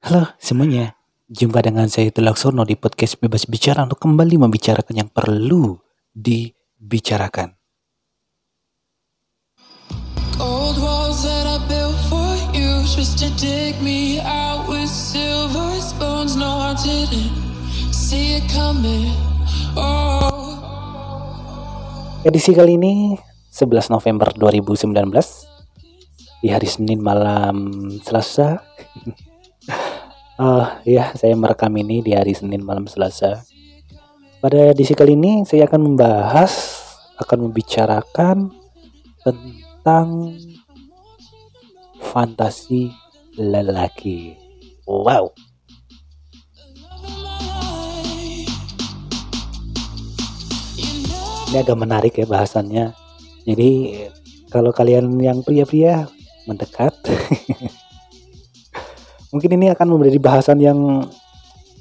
Halo semuanya, jumpa dengan saya Tulak Sorno di podcast Bebas Bicara untuk kembali membicarakan yang perlu dibicarakan. Walls that I built for you just to dig me out with silver spoons. No, I didn't see it coming. Oh, Edisi kali ini 11 November 2019 di hari Senin malam Selasa. Eh ya, saya merekam ini di hari Senin malam Selasa. Pada edisi kali ini saya akan membahas, akan membicarakan tentang fantasi lelaki. Wow. Ini agak menarik ya bahasannya. Jadi kalau kalian yang pria-pria mendekat, mungkin ini akan menjadi bahasan yang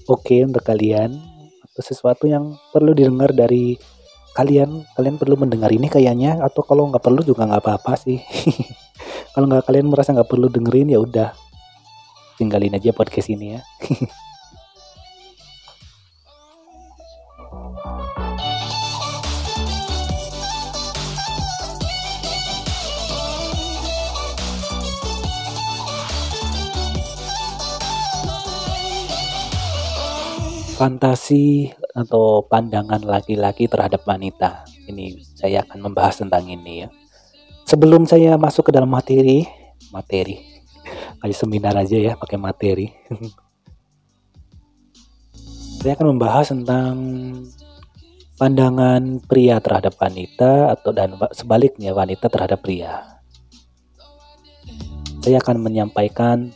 oke untuk kalian atau sesuatu yang perlu didengar dari kalian. Kalian perlu mendengar ini kayaknya atau kalau nggak perlu juga nggak apa-apa sih. kalau nggak kalian merasa nggak perlu dengerin ya udah tinggalin aja podcast ini ya. fantasi atau pandangan laki-laki terhadap wanita. Ini saya akan membahas tentang ini ya. Sebelum saya masuk ke dalam materi, materi, kayak seminar aja ya pakai materi. saya akan membahas tentang pandangan pria terhadap wanita atau dan sebaliknya wanita terhadap pria. Saya akan menyampaikan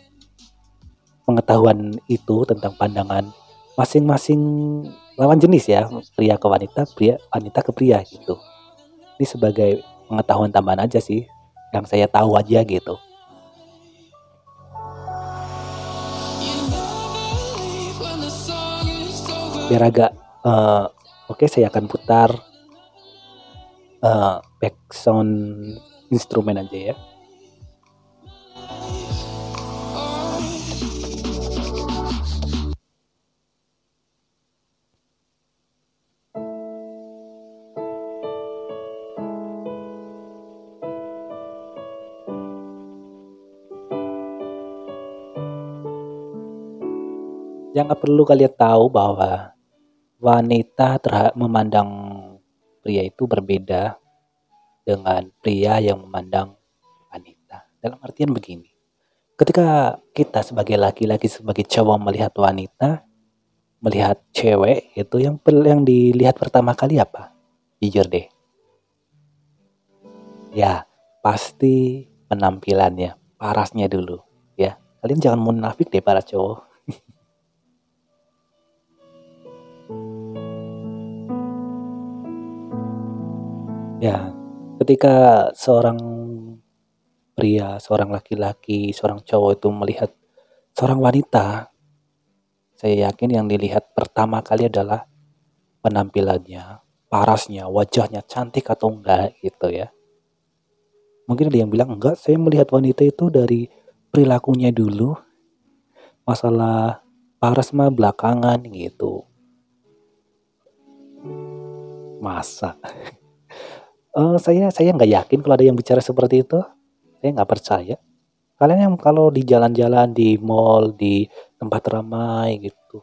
pengetahuan itu tentang pandangan masing-masing lawan jenis ya pria ke wanita pria wanita ke pria gitu. Ini sebagai pengetahuan tambahan aja sih yang saya tahu aja gitu. Biar agak eh, oke saya akan putar eh, back sound instrumen aja ya yang perlu kalian tahu bahwa wanita terha- memandang pria itu berbeda dengan pria yang memandang wanita. Dalam artian begini, ketika kita sebagai laki-laki sebagai cowok melihat wanita, melihat cewek itu yang yang dilihat pertama kali apa? Jujur deh. Ya, pasti penampilannya, parasnya dulu, ya. Kalian jangan munafik deh para cowok. Ya, ketika seorang pria, seorang laki-laki, seorang cowok itu melihat seorang wanita, saya yakin yang dilihat pertama kali adalah penampilannya, parasnya, wajahnya cantik atau enggak gitu ya. Mungkin ada yang bilang enggak, saya melihat wanita itu dari perilakunya dulu. Masalah paras mah belakangan gitu. Masa? Eh, saya saya nggak yakin kalau ada yang bicara seperti itu. Saya nggak percaya. Kalian yang kalau di jalan-jalan, di mall, di tempat ramai gitu.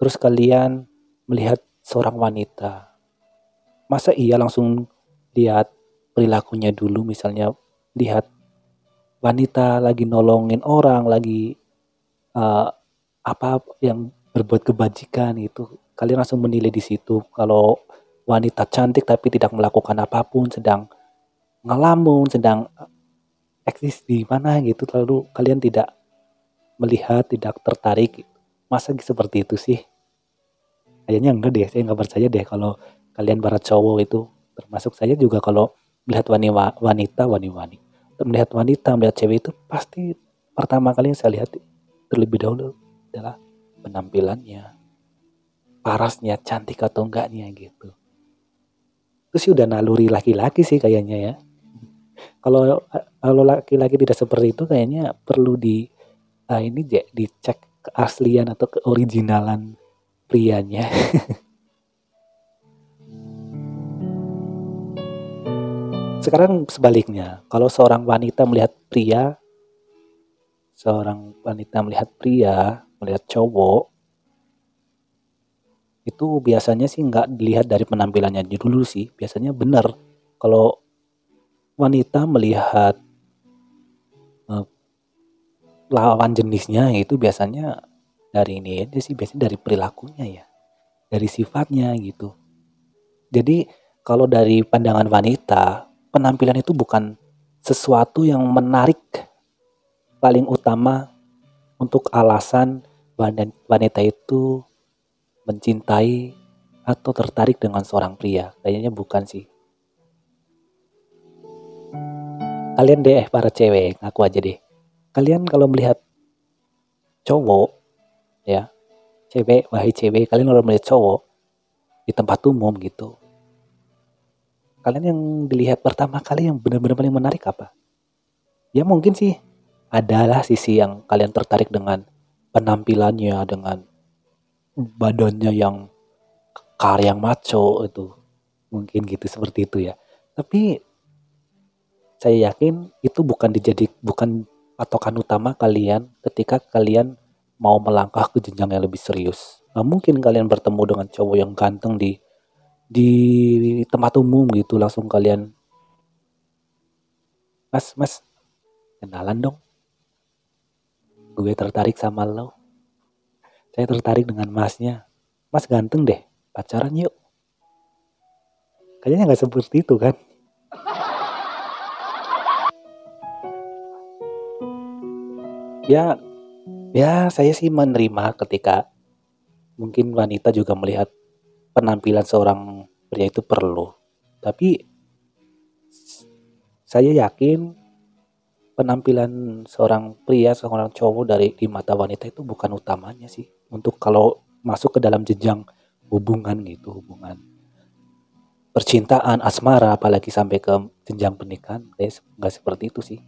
Terus kalian melihat seorang wanita. Masa iya langsung lihat perilakunya dulu misalnya lihat wanita lagi nolongin orang, lagi eh, apa yang berbuat kebajikan itu. Kalian langsung menilai di situ kalau wanita cantik tapi tidak melakukan apa pun, sedang ngelamun, sedang eksis di mana gitu, lalu kalian tidak melihat, tidak tertarik. Masa seperti itu sih? Kayaknya enggak deh, saya nggak percaya deh kalau kalian para cowok itu, termasuk saya juga kalau melihat wani- wanita, wani-wani, melihat wanita, melihat cewek itu pasti pertama kali yang saya lihat terlebih dahulu adalah penampilannya, parasnya, cantik atau enggaknya gitu itu sih udah naluri laki-laki sih kayaknya ya. Kalau kalau laki-laki tidak seperti itu kayaknya perlu di ah ini Jack dicek keaslian atau keoriginalan prianya. Sekarang sebaliknya, kalau seorang wanita melihat pria, seorang wanita melihat pria, melihat cowok, itu biasanya sih nggak dilihat dari penampilannya dulu sih. Biasanya benar kalau wanita melihat uh, lawan jenisnya itu biasanya dari ini aja sih, biasanya dari perilakunya ya, dari sifatnya gitu. Jadi kalau dari pandangan wanita, penampilan itu bukan sesuatu yang menarik paling utama untuk alasan wanita itu mencintai atau tertarik dengan seorang pria. Kayaknya bukan sih. Kalian deh para cewek, ngaku aja deh. Kalian kalau melihat cowok, ya, cewek, wahai cewek, kalian kalau melihat cowok di tempat umum gitu, kalian yang dilihat pertama kali yang benar-benar paling menarik apa? Ya mungkin sih adalah sisi yang kalian tertarik dengan penampilannya, dengan badannya yang kar yang maco itu. Mungkin gitu seperti itu ya. Tapi saya yakin itu bukan dijadi bukan patokan utama kalian ketika kalian mau melangkah ke jenjang yang lebih serius. Nah, mungkin kalian bertemu dengan cowok yang ganteng di di tempat umum gitu langsung kalian mas mas kenalan dong gue tertarik sama lo saya tertarik dengan masnya mas ganteng deh pacaran yuk kayaknya nggak seperti itu kan ya ya saya sih menerima ketika mungkin wanita juga melihat penampilan seorang pria itu perlu. Tapi saya yakin penampilan seorang pria, seorang cowok dari di mata wanita itu bukan utamanya sih. Untuk kalau masuk ke dalam jenjang hubungan gitu, hubungan percintaan, asmara, apalagi sampai ke jenjang pernikahan, saya nggak seperti itu sih.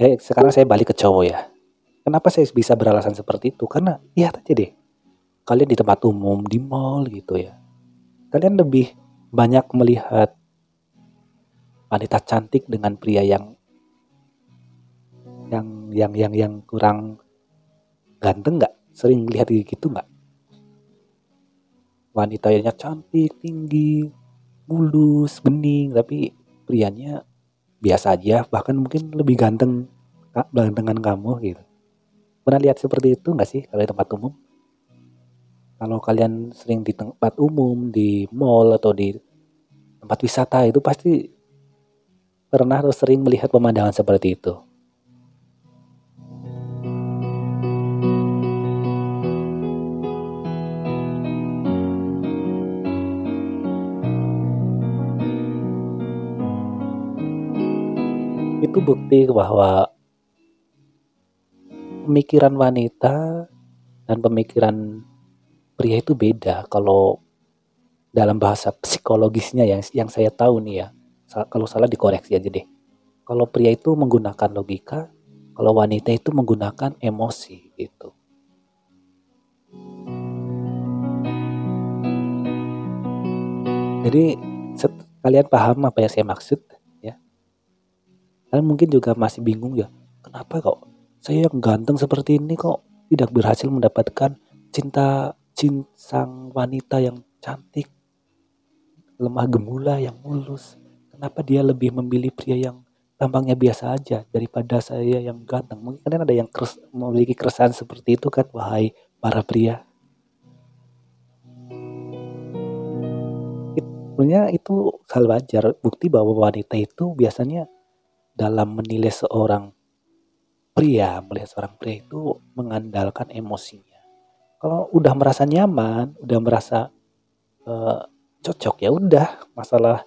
Eh, sekarang saya balik ke cowok ya. Kenapa saya bisa beralasan seperti itu? Karena lihat aja deh, kalian di tempat umum, di mall gitu ya. Kalian lebih banyak melihat wanita cantik dengan pria yang yang yang yang yang kurang ganteng nggak? Sering lihat gitu nggak? Wanitanya cantik, tinggi, mulus, bening, tapi prianya biasa aja, bahkan mungkin lebih ganteng dengan kamu gitu. Pernah lihat seperti itu nggak sih kalau di tempat umum? kalau kalian sering di tempat umum, di mall atau di tempat wisata itu pasti pernah atau sering melihat pemandangan seperti itu. Itu bukti bahwa pemikiran wanita dan pemikiran pria itu beda. Kalau dalam bahasa psikologisnya yang yang saya tahu nih ya kalau salah dikoreksi aja deh. Kalau pria itu menggunakan logika kalau wanita itu menggunakan emosi gitu. Jadi kalian paham apa yang saya maksud kalian mungkin juga masih bingung ya kenapa kok saya yang ganteng seperti ini kok tidak berhasil mendapatkan cinta sang wanita yang cantik, lemah gemula yang mulus. Kenapa dia lebih memilih pria yang tampangnya biasa aja daripada saya yang ganteng? Mungkin kalian ada yang keres, memiliki keresahan seperti itu kan, wahai para pria. Sebenarnya itu hal wajar, bukti bahwa wanita itu biasanya dalam menilai seorang pria, melihat seorang pria itu mengandalkan emosinya. Kalau udah merasa nyaman, udah merasa uh, cocok ya udah. Masalah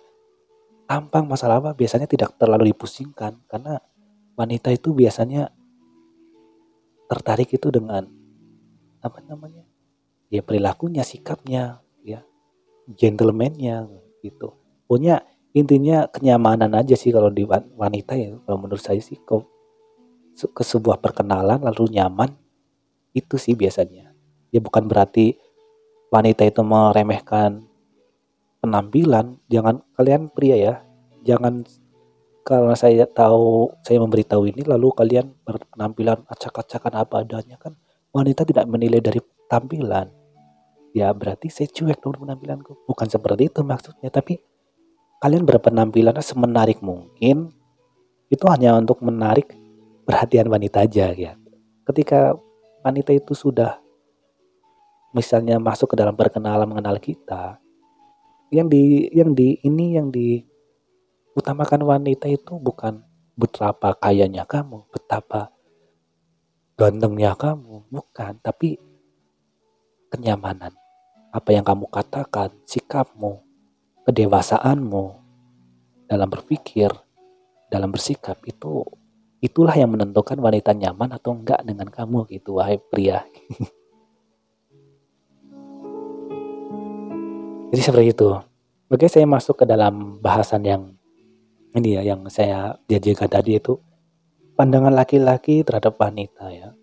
tampang masalah apa biasanya tidak terlalu dipusingkan. Karena wanita itu biasanya tertarik itu dengan apa namanya ya perilakunya sikapnya ya gentlemannya gitu. Punya intinya kenyamanan aja sih kalau di wanita ya. Kalau menurut saya sih kok ke sebuah perkenalan lalu nyaman itu sih biasanya. Ya bukan berarti wanita itu meremehkan penampilan. Jangan kalian pria ya jangan kalau saya tahu saya memberitahu ini lalu kalian berpenampilan acak-acakan apa adanya kan wanita tidak menilai dari tampilan. Ya berarti saya cuek dong penampilanku. Bukan seperti itu maksudnya tapi kalian berpenampilan semenarik mungkin itu hanya untuk menarik perhatian wanita aja ya. Ketika wanita itu sudah misalnya masuk ke dalam perkenalan mengenal kita, yang di yang di ini yang di utamakan wanita itu bukan betapa kayanya kamu, betapa gantengnya kamu, bukan, tapi kenyamanan. Apa yang kamu katakan, sikapmu, kedewasaanmu dalam berpikir, dalam bersikap itu itulah yang menentukan wanita nyaman atau enggak dengan kamu gitu wahai pria. Jadi seperti itu. Oke, saya masuk ke dalam bahasan yang ini ya yang saya jajakan tadi itu pandangan laki-laki terhadap wanita ya.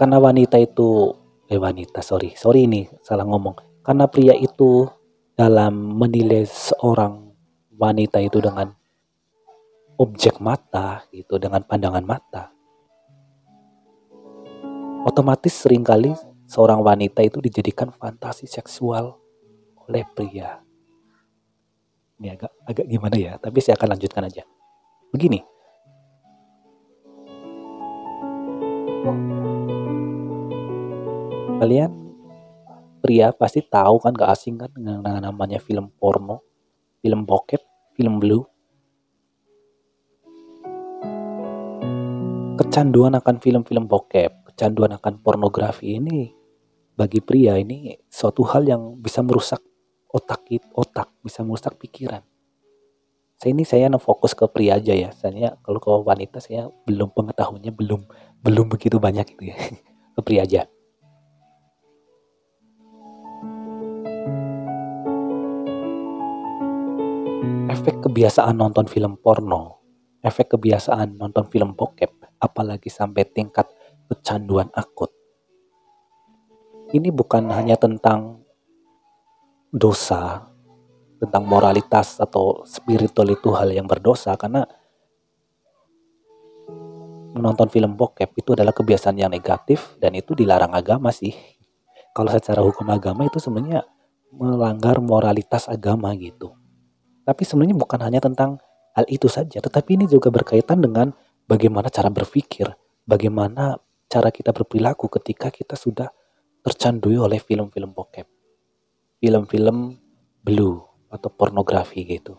Karena wanita itu eh wanita sorry sorry ini salah ngomong. Karena pria itu dalam menilai seorang wanita itu dengan objek mata gitu dengan pandangan mata. Otomatis sering kali seorang wanita itu dijadikan fantasi seksual oleh pria. Ini agak agak gimana ya tapi saya akan lanjutkan aja. Begini kalian pria pasti tahu kan gak asing kan dengan namanya film porno, film bokep, film blue. Kecanduan akan film-film bokep, kecanduan akan pornografi ini bagi pria ini suatu hal yang bisa merusak otak otak, bisa merusak pikiran. Saya ini saya fokus ke pria aja ya. Saya kalau ke wanita saya belum pengetahuannya belum belum begitu banyak itu ya. ke pria aja. Efek kebiasaan nonton film porno, efek kebiasaan nonton film bokep, apalagi sampai tingkat kecanduan akut. Ini bukan hanya tentang dosa, tentang moralitas atau spiritual itu hal yang berdosa karena menonton film bokep itu adalah kebiasaan yang negatif dan itu dilarang agama sih. Kalau secara hukum agama itu sebenarnya melanggar moralitas agama gitu. Tapi sebenarnya bukan hanya tentang hal itu saja, tetapi ini juga berkaitan dengan bagaimana cara berpikir, bagaimana cara kita berperilaku ketika kita sudah tercandui oleh film-film bokep, film-film blue atau pornografi gitu.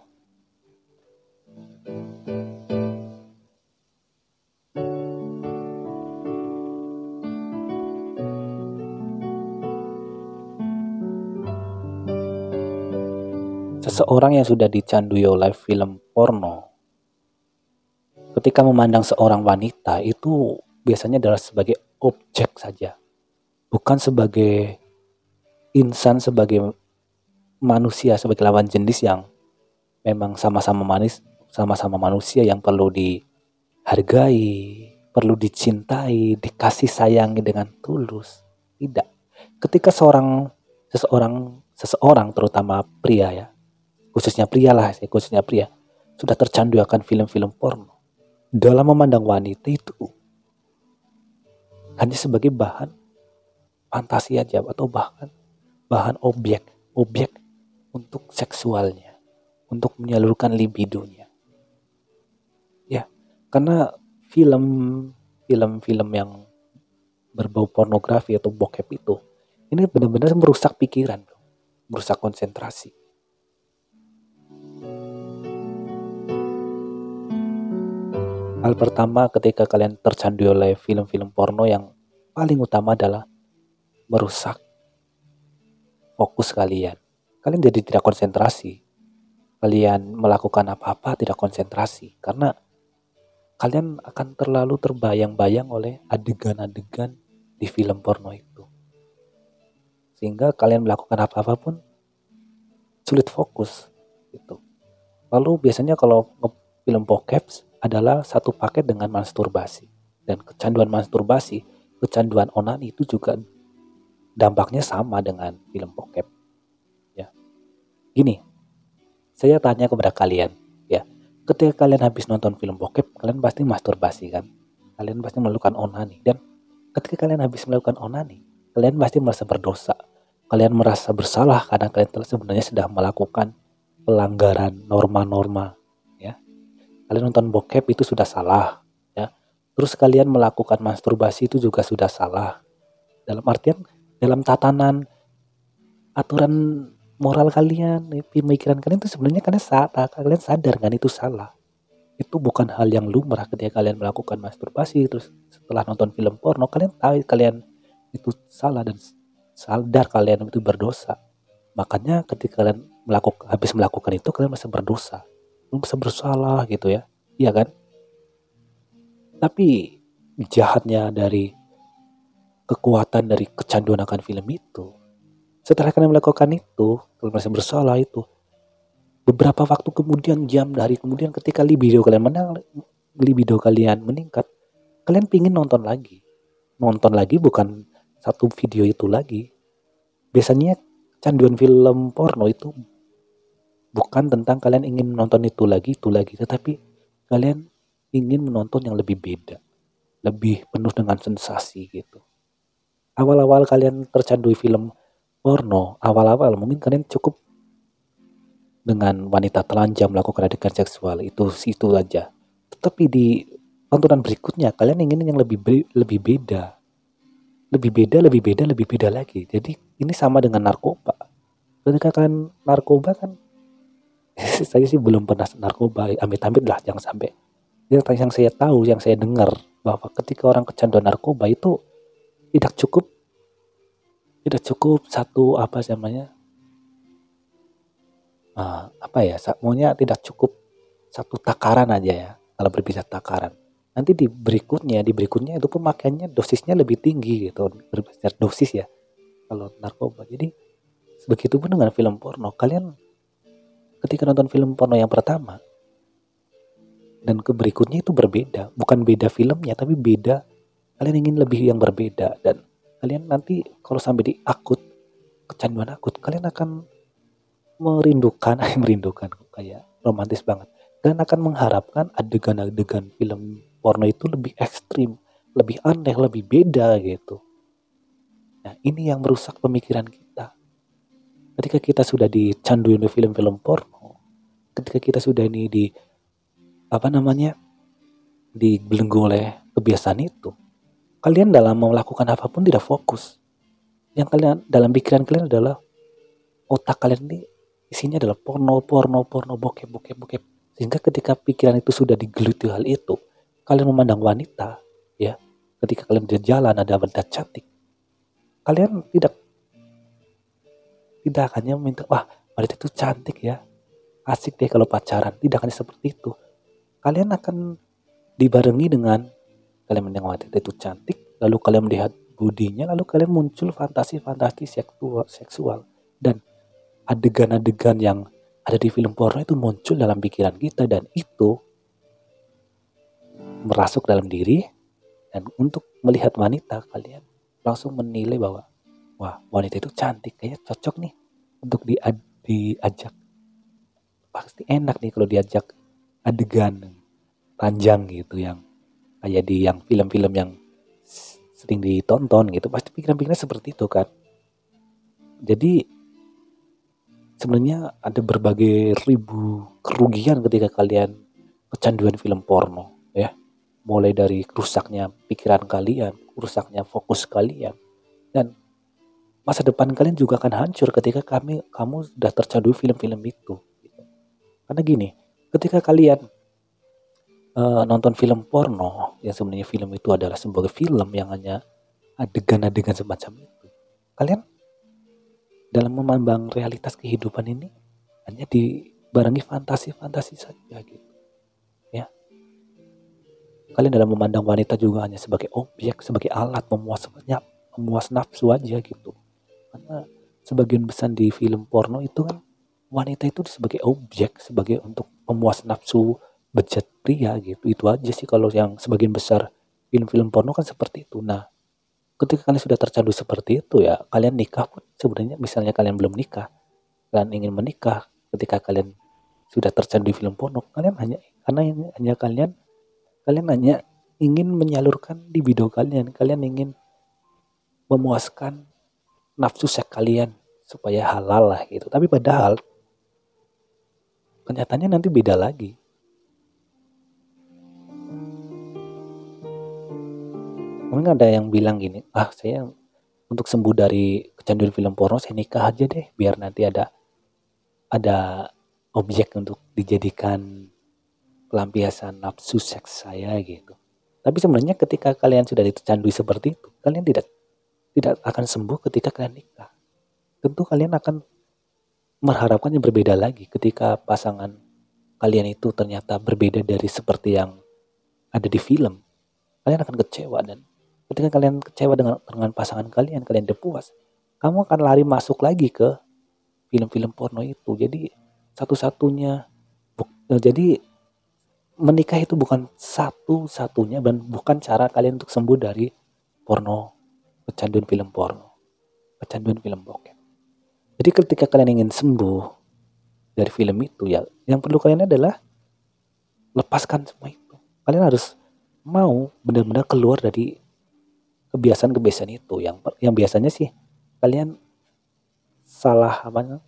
Seseorang yang sudah dicandui oleh film porno, ketika memandang seorang wanita itu biasanya adalah sebagai objek saja, bukan sebagai insan, sebagai manusia, sebagai lawan jenis yang memang sama-sama manis, sama-sama manusia yang perlu dihargai, perlu dicintai, dikasih sayangi dengan tulus. Tidak. Ketika seorang seseorang seseorang terutama pria ya khususnya pria lah, khususnya pria, sudah tercandu akan film-film porno. Dalam memandang wanita itu hanya sebagai bahan fantasi aja atau bahkan bahan objek, objek untuk seksualnya, untuk menyalurkan libidonya. Ya, karena film film-film yang berbau pornografi atau bokep itu ini benar-benar merusak pikiran, merusak konsentrasi. Hal pertama ketika kalian tercandu oleh film-film porno yang paling utama adalah merusak fokus kalian. Kalian jadi tidak konsentrasi. Kalian melakukan apa-apa tidak konsentrasi karena kalian akan terlalu terbayang-bayang oleh adegan-adegan di film porno itu. Sehingga kalian melakukan apa-apa pun sulit fokus gitu. Lalu biasanya kalau film bokep adalah satu paket dengan masturbasi. Dan kecanduan masturbasi, kecanduan onani itu juga dampaknya sama dengan film bokep. Ya. Gini, saya tanya kepada kalian, ya. Ketika kalian habis nonton film bokep, kalian pasti masturbasi kan? Kalian pasti melakukan onani dan ketika kalian habis melakukan onani, kalian pasti merasa berdosa. Kalian merasa bersalah karena kalian telah sebenarnya sudah melakukan pelanggaran norma-norma. Kalian nonton bokep itu sudah salah ya. Terus kalian melakukan masturbasi itu juga sudah salah. Dalam artian dalam tatanan aturan moral kalian, pemikiran kalian itu sebenarnya kalian saat kalian sadar kan itu salah. Itu bukan hal yang lumrah ketika kalian melakukan masturbasi terus setelah nonton film porno kalian tahu kalian itu salah dan sadar kalian itu berdosa. Makanya ketika kalian melakukan habis melakukan itu kalian masih berdosa, masih bersalah gitu ya. Iya kan? Tapi jahatnya dari kekuatan dari kecanduan akan film itu. Setelah kalian melakukan itu, kalian masih bersalah itu. Beberapa waktu kemudian, jam dari kemudian ketika libido kalian menang, libido kalian meningkat, kalian pingin nonton lagi. Nonton lagi bukan satu video itu lagi. Biasanya canduan film porno itu bukan tentang kalian ingin menonton itu lagi, itu lagi, tetapi kalian ingin menonton yang lebih beda, lebih penuh dengan sensasi gitu. Awal-awal kalian tercandu film porno, awal-awal mungkin kalian cukup dengan wanita telanjang melakukan adegan seksual itu itu aja. Tetapi di tontonan berikutnya kalian ingin yang lebih lebih beda, lebih beda, lebih beda, lebih beda lagi. Jadi ini sama dengan narkoba. Ketika kalian narkoba kan, saya sih belum pernah narkoba, amit-amit lah jangan sampai. Yang saya tahu, yang saya dengar bahwa ketika orang kecanduan narkoba itu tidak cukup, tidak cukup satu apa namanya, uh, apa ya, maunya tidak cukup satu takaran aja ya. Kalau berbicara takaran, nanti di berikutnya di berikutnya itu pemakaiannya dosisnya lebih tinggi gitu berbicara dosis ya kalau narkoba jadi begitu pun dengan film porno kalian ketika nonton film porno yang pertama. Dan ke berikutnya itu berbeda. Bukan beda filmnya tapi beda. Kalian ingin lebih yang berbeda. Dan kalian nanti kalau sampai di akut kecanduan akut kalian akan merindukan merindukan kayak romantis banget. Dan akan mengharapkan adegan-adegan film porno itu lebih ekstrim, lebih aneh, lebih beda gitu. Nah ini yang merusak pemikiran kita. Ketika kita sudah dicanduin film-film porno, ketika kita sudah ini di apa namanya dibelenggu oleh kebiasaan itu, kalian dalam melakukan apa pun tidak fokus. Yang kalian dalam pikiran kalian adalah otak kalian ini isinya adalah porno, porno, porno, bokep, bokep, bokep. Sehingga ketika pikiran itu sudah digeluti hal itu, kalian memandang wanita, ya, ketika kalian di jalan ada wanita cantik, kalian tidak tidak hanya minta, wah wanita itu cantik ya, asik deh kalau pacaran. Tidak hanya seperti itu. Kalian akan dibarengi dengan kalian mendengar wanita itu cantik, lalu kalian melihat budinya, lalu kalian muncul fantasi-fantasi seksual, seksual dan adegan-adegan yang ada di film porno itu muncul dalam pikiran kita dan itu merasuk dalam diri dan untuk melihat wanita kalian langsung menilai bahwa wah wanita itu cantik kayaknya cocok nih untuk di diajak. Pasti enak nih kalau diajak adegan panjang gitu yang kayak di yang film-film yang sering ditonton gitu. Pasti pikiran-pikiran seperti itu kan jadi sebenarnya ada berbagai ribu kerugian ketika kalian kecanduan film porno ya. Mulai dari rusaknya pikiran kalian, rusaknya fokus kalian, dan masa depan kalian juga akan hancur ketika kami kamu sudah tercandu film-film itu. Karena gini, ketika kalian uh, nonton film porno, yang sebenarnya film itu adalah sebuah film yang hanya adegan-adegan semacam itu, kalian dalam memandang realitas kehidupan ini hanya dibarengi fantasi-fantasi saja gitu kalian dalam memandang wanita juga hanya sebagai objek, sebagai alat memuas memuas nafsu aja gitu. Karena sebagian besar di film porno itu kan wanita itu sebagai objek, sebagai untuk memuas nafsu budget pria gitu. Itu aja sih kalau yang sebagian besar film-film porno kan seperti itu. Nah ketika kalian sudah tercandu seperti itu ya kalian nikah pun sebenarnya misalnya kalian belum nikah kalian ingin menikah ketika kalian sudah tercandu di film porno kalian hanya karena hanya kalian kalian hanya ingin menyalurkan di video kalian. Kalian ingin memuaskan nafsu seks kalian supaya halal lah gitu. Tapi padahal kenyataannya nanti beda lagi. Mungkin ada yang bilang gini ah saya untuk sembuh dari kecanduan film porno saya nikah aja deh biar nanti ada ada objek untuk dijadikan pelampiasan nafsu seks saya gitu. Tapi sebenarnya ketika kalian sudah dicandui seperti itu kalian tidak tidak akan sembuh ketika kalian nikah tentu kalian akan mengharapkan yang berbeda lagi ketika pasangan kalian itu ternyata berbeda dari seperti yang ada di film kalian akan kecewa dan Ketika kalian kecewa dengan dengan pasangan kalian, kalian udah puas, kamu akan lari masuk lagi ke film-film porno itu. Jadi satu-satunya eh, jadi menikah itu bukan satu-satunya dan bukan cara kalian untuk sembuh dari porno, kecanduan film porno, kecanduan film bokep. Jadi ketika kalian ingin sembuh dari film itu ya, yang perlu kalian adalah lepaskan semua itu. Kalian harus mau benar-benar keluar dari kebiasaan-kebiasaan itu yang yang biasanya sih kalian salah apa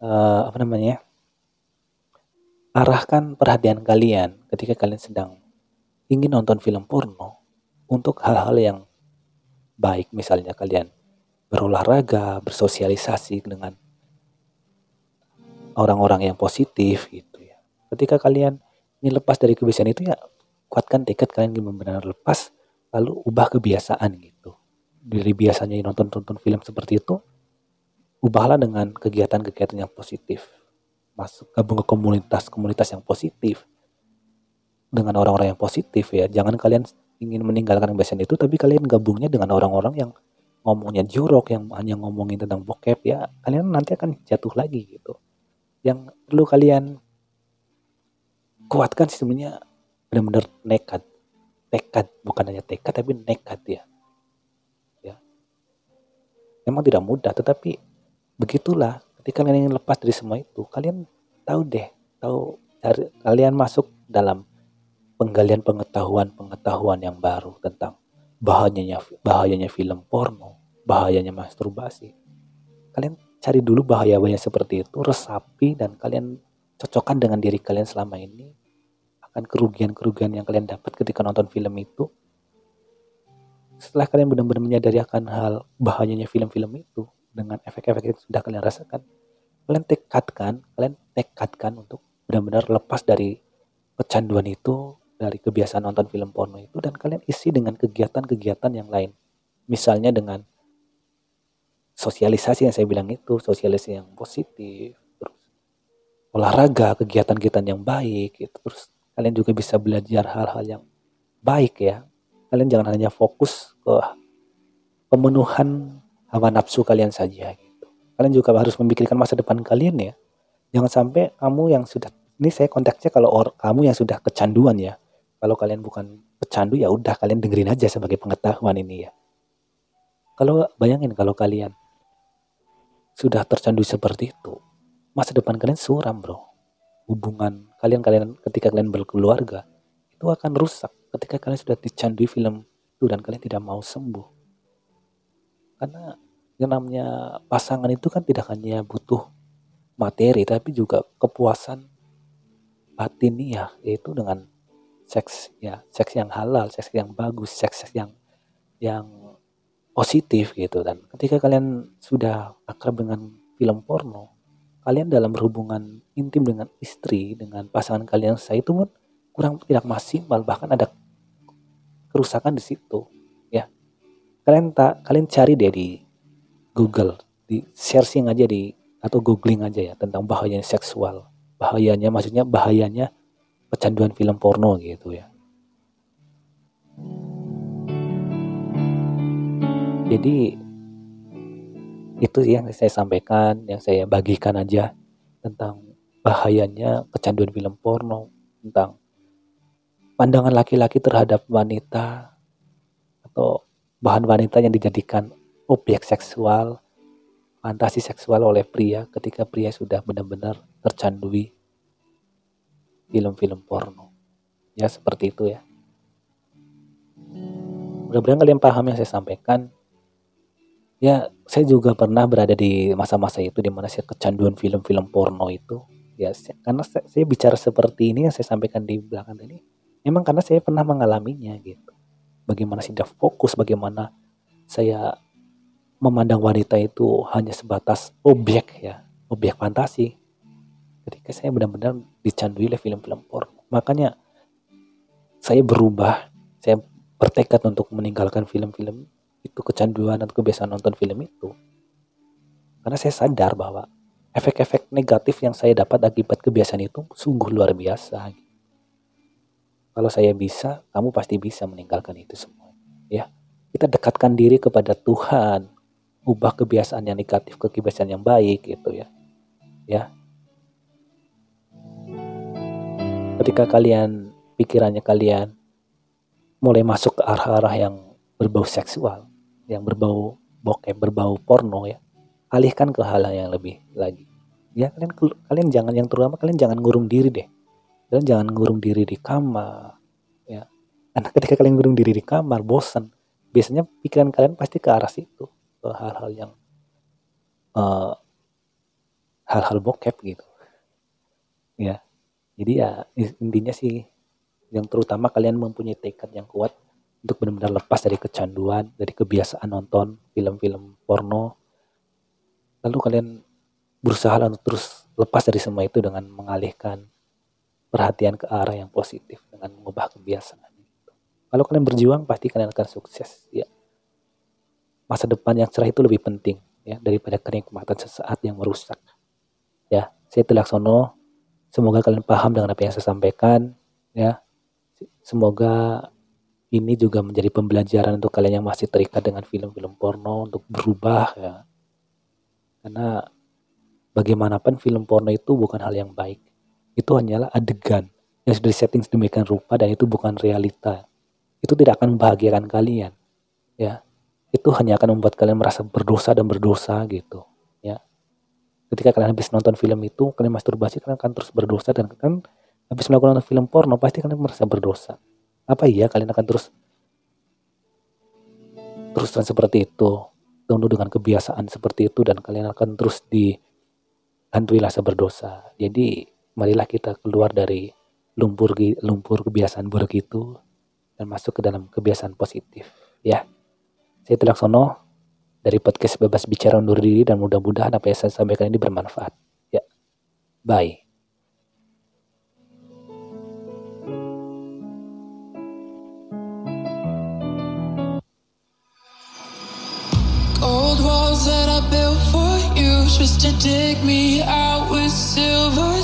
uh, apa namanya arahkan perhatian kalian ketika kalian sedang ingin nonton film porno untuk hal-hal yang baik misalnya kalian berolahraga bersosialisasi dengan orang-orang yang positif gitu ya. Ketika kalian ingin lepas dari kebiasaan itu ya kuatkan tekad kalian ingin benar-benar lepas lalu ubah kebiasaan gitu. Dari biasanya nonton-nonton film seperti itu ubahlah dengan kegiatan-kegiatan yang positif. Masuk gabung ke komunitas-komunitas yang positif. Dengan orang-orang yang positif ya jangan kalian ingin meninggalkan kebiasaan itu tapi kalian gabungnya dengan orang-orang yang ngomongnya jorok yang hanya ngomongin tentang bokep ya kalian nanti akan jatuh lagi gitu. Yang perlu kalian kuatkan sebenarnya benar-benar nekat. Tekad bukan hanya tekad tapi nekat ya. Ya. Memang tidak mudah tetapi begitulah. Ketika kalian ingin lepas dari semua itu kalian tahu deh tahu cari, kalian masuk dalam penggalian pengetahuan pengetahuan yang baru tentang bahayanya bahayanya film porno bahayanya masturbasi. Kalian cari dulu bahaya-bahaya seperti itu resapi dan kalian cocokkan dengan diri kalian selama ini. Akan kerugian-kerugian yang kalian dapat ketika nonton film itu. Setelah kalian benar-benar menyadari akan hal bahayanya film-film itu dengan efek-efek yang sudah kalian rasakan kalian tekadkan kalian tekadkan untuk benar-benar lepas dari kecanduan itu dari kebiasaan nonton film porno itu dan kalian isi dengan kegiatan-kegiatan yang lain misalnya dengan sosialisasi yang saya bilang itu sosialisasi yang positif terus olahraga kegiatan-kegiatan yang baik gitu terus kalian juga bisa belajar hal-hal yang baik ya. Kalian jangan hanya fokus ke pemenuhan hawa nafsu kalian saja gitu. Kalian juga harus memikirkan masa depan kalian ya. Jangan sampai kamu yang sudah ini saya konteksnya kalau or, kamu yang sudah kecanduan ya. Kalau kalian bukan pecandu ya udah kalian dengerin aja sebagai pengetahuan ini ya. Kalau bayangin kalau kalian sudah tercandu seperti itu, masa depan kalian suram bro hubungan kalian kalian ketika kalian berkeluarga itu akan rusak ketika kalian sudah dicandui film itu dan kalian tidak mau sembuh karena yang namanya pasangan itu kan tidak hanya butuh materi tapi juga kepuasan batin ya yaitu dengan seks ya seks yang halal seks yang bagus seks yang yang positif gitu dan ketika kalian sudah akrab dengan film porno kalian dalam berhubungan intim dengan istri, dengan pasangan kalian saya itu pun kurang tidak maksimal, bahkan ada kerusakan di situ, ya. Kalian tak kalian cari deh di Google, di searching aja di atau googling aja ya tentang bahayanya seksual, bahayanya maksudnya bahayanya kecanduan film porno gitu ya. Jadi itu yang saya sampaikan, yang saya bagikan aja tentang bahayanya kecanduan film porno, tentang pandangan laki-laki terhadap wanita atau bahan wanita yang dijadikan objek seksual, fantasi seksual oleh pria ketika pria sudah benar-benar tercandui film-film porno. Ya seperti itu ya. Mudah-mudahan kalian paham yang saya sampaikan. Ya, saya juga pernah berada di masa-masa itu di mana saya kecanduan film-film porno itu. Ya, saya, karena saya, saya bicara seperti ini yang saya sampaikan di belakang tadi, memang karena saya pernah mengalaminya gitu. Bagaimana tidak fokus, bagaimana saya memandang wanita itu hanya sebatas objek ya, objek fantasi. Ketika saya benar-benar dicandui oleh film-film porno. Makanya saya berubah, saya bertekad untuk meninggalkan film-film itu kecanduan dan kebiasaan nonton film itu. Karena saya sadar bahwa efek-efek negatif yang saya dapat akibat kebiasaan itu sungguh luar biasa. Kalau saya bisa, kamu pasti bisa meninggalkan itu semua. Ya, kita dekatkan diri kepada Tuhan, ubah kebiasaan yang negatif ke kebiasaan yang baik gitu ya. Ya. Ketika kalian pikirannya kalian mulai masuk ke arah-arah yang berbau seksual, yang berbau bokep, berbau porno ya, alihkan ke hal yang lebih lagi. Ya kalian kalian jangan yang terutama kalian jangan ngurung diri deh. Kalian jangan ngurung diri di kamar. Ya. Karena ketika kalian ngurung diri di kamar bosan, biasanya pikiran kalian pasti ke arah situ, ke hal-hal yang uh, hal-hal bokep gitu. Ya. Jadi ya intinya sih yang terutama kalian mempunyai tekad yang kuat untuk benar-benar lepas dari kecanduan, dari kebiasaan nonton film-film porno. Lalu kalian berusaha untuk terus lepas dari semua itu dengan mengalihkan perhatian ke arah yang positif dengan mengubah kebiasaan. Kalau kalian berjuang pasti kalian akan sukses ya. Masa depan yang cerah itu lebih penting ya daripada kenikmatan sesaat yang merusak. Ya, saya Telaksono. Semoga kalian paham dengan apa yang saya sampaikan ya. Semoga ini juga menjadi pembelajaran untuk kalian yang masih terikat dengan film-film porno untuk berubah ya. Karena bagaimanapun film porno itu bukan hal yang baik. Itu hanyalah adegan yang sudah disetting sedemikian rupa dan itu bukan realita. Itu tidak akan membahagiakan kalian. Ya. Itu hanya akan membuat kalian merasa berdosa dan berdosa gitu. Ketika kalian habis nonton film itu, kalian masturbasi, kalian akan terus berdosa dan kan habis melakukan film porno pasti kalian merasa berdosa. Apa iya kalian akan terus terus seperti itu, tunduk dengan kebiasaan seperti itu dan kalian akan terus dihantui rasa berdosa. Jadi marilah kita keluar dari lumpur lumpur kebiasaan buruk itu dan masuk ke dalam kebiasaan positif ya. Saya Telaksono dari podcast Bebas Bicara Undur Diri dan mudah-mudahan apa yang saya sampaikan ini bermanfaat. Ya. Bye. Just to dig me out with silver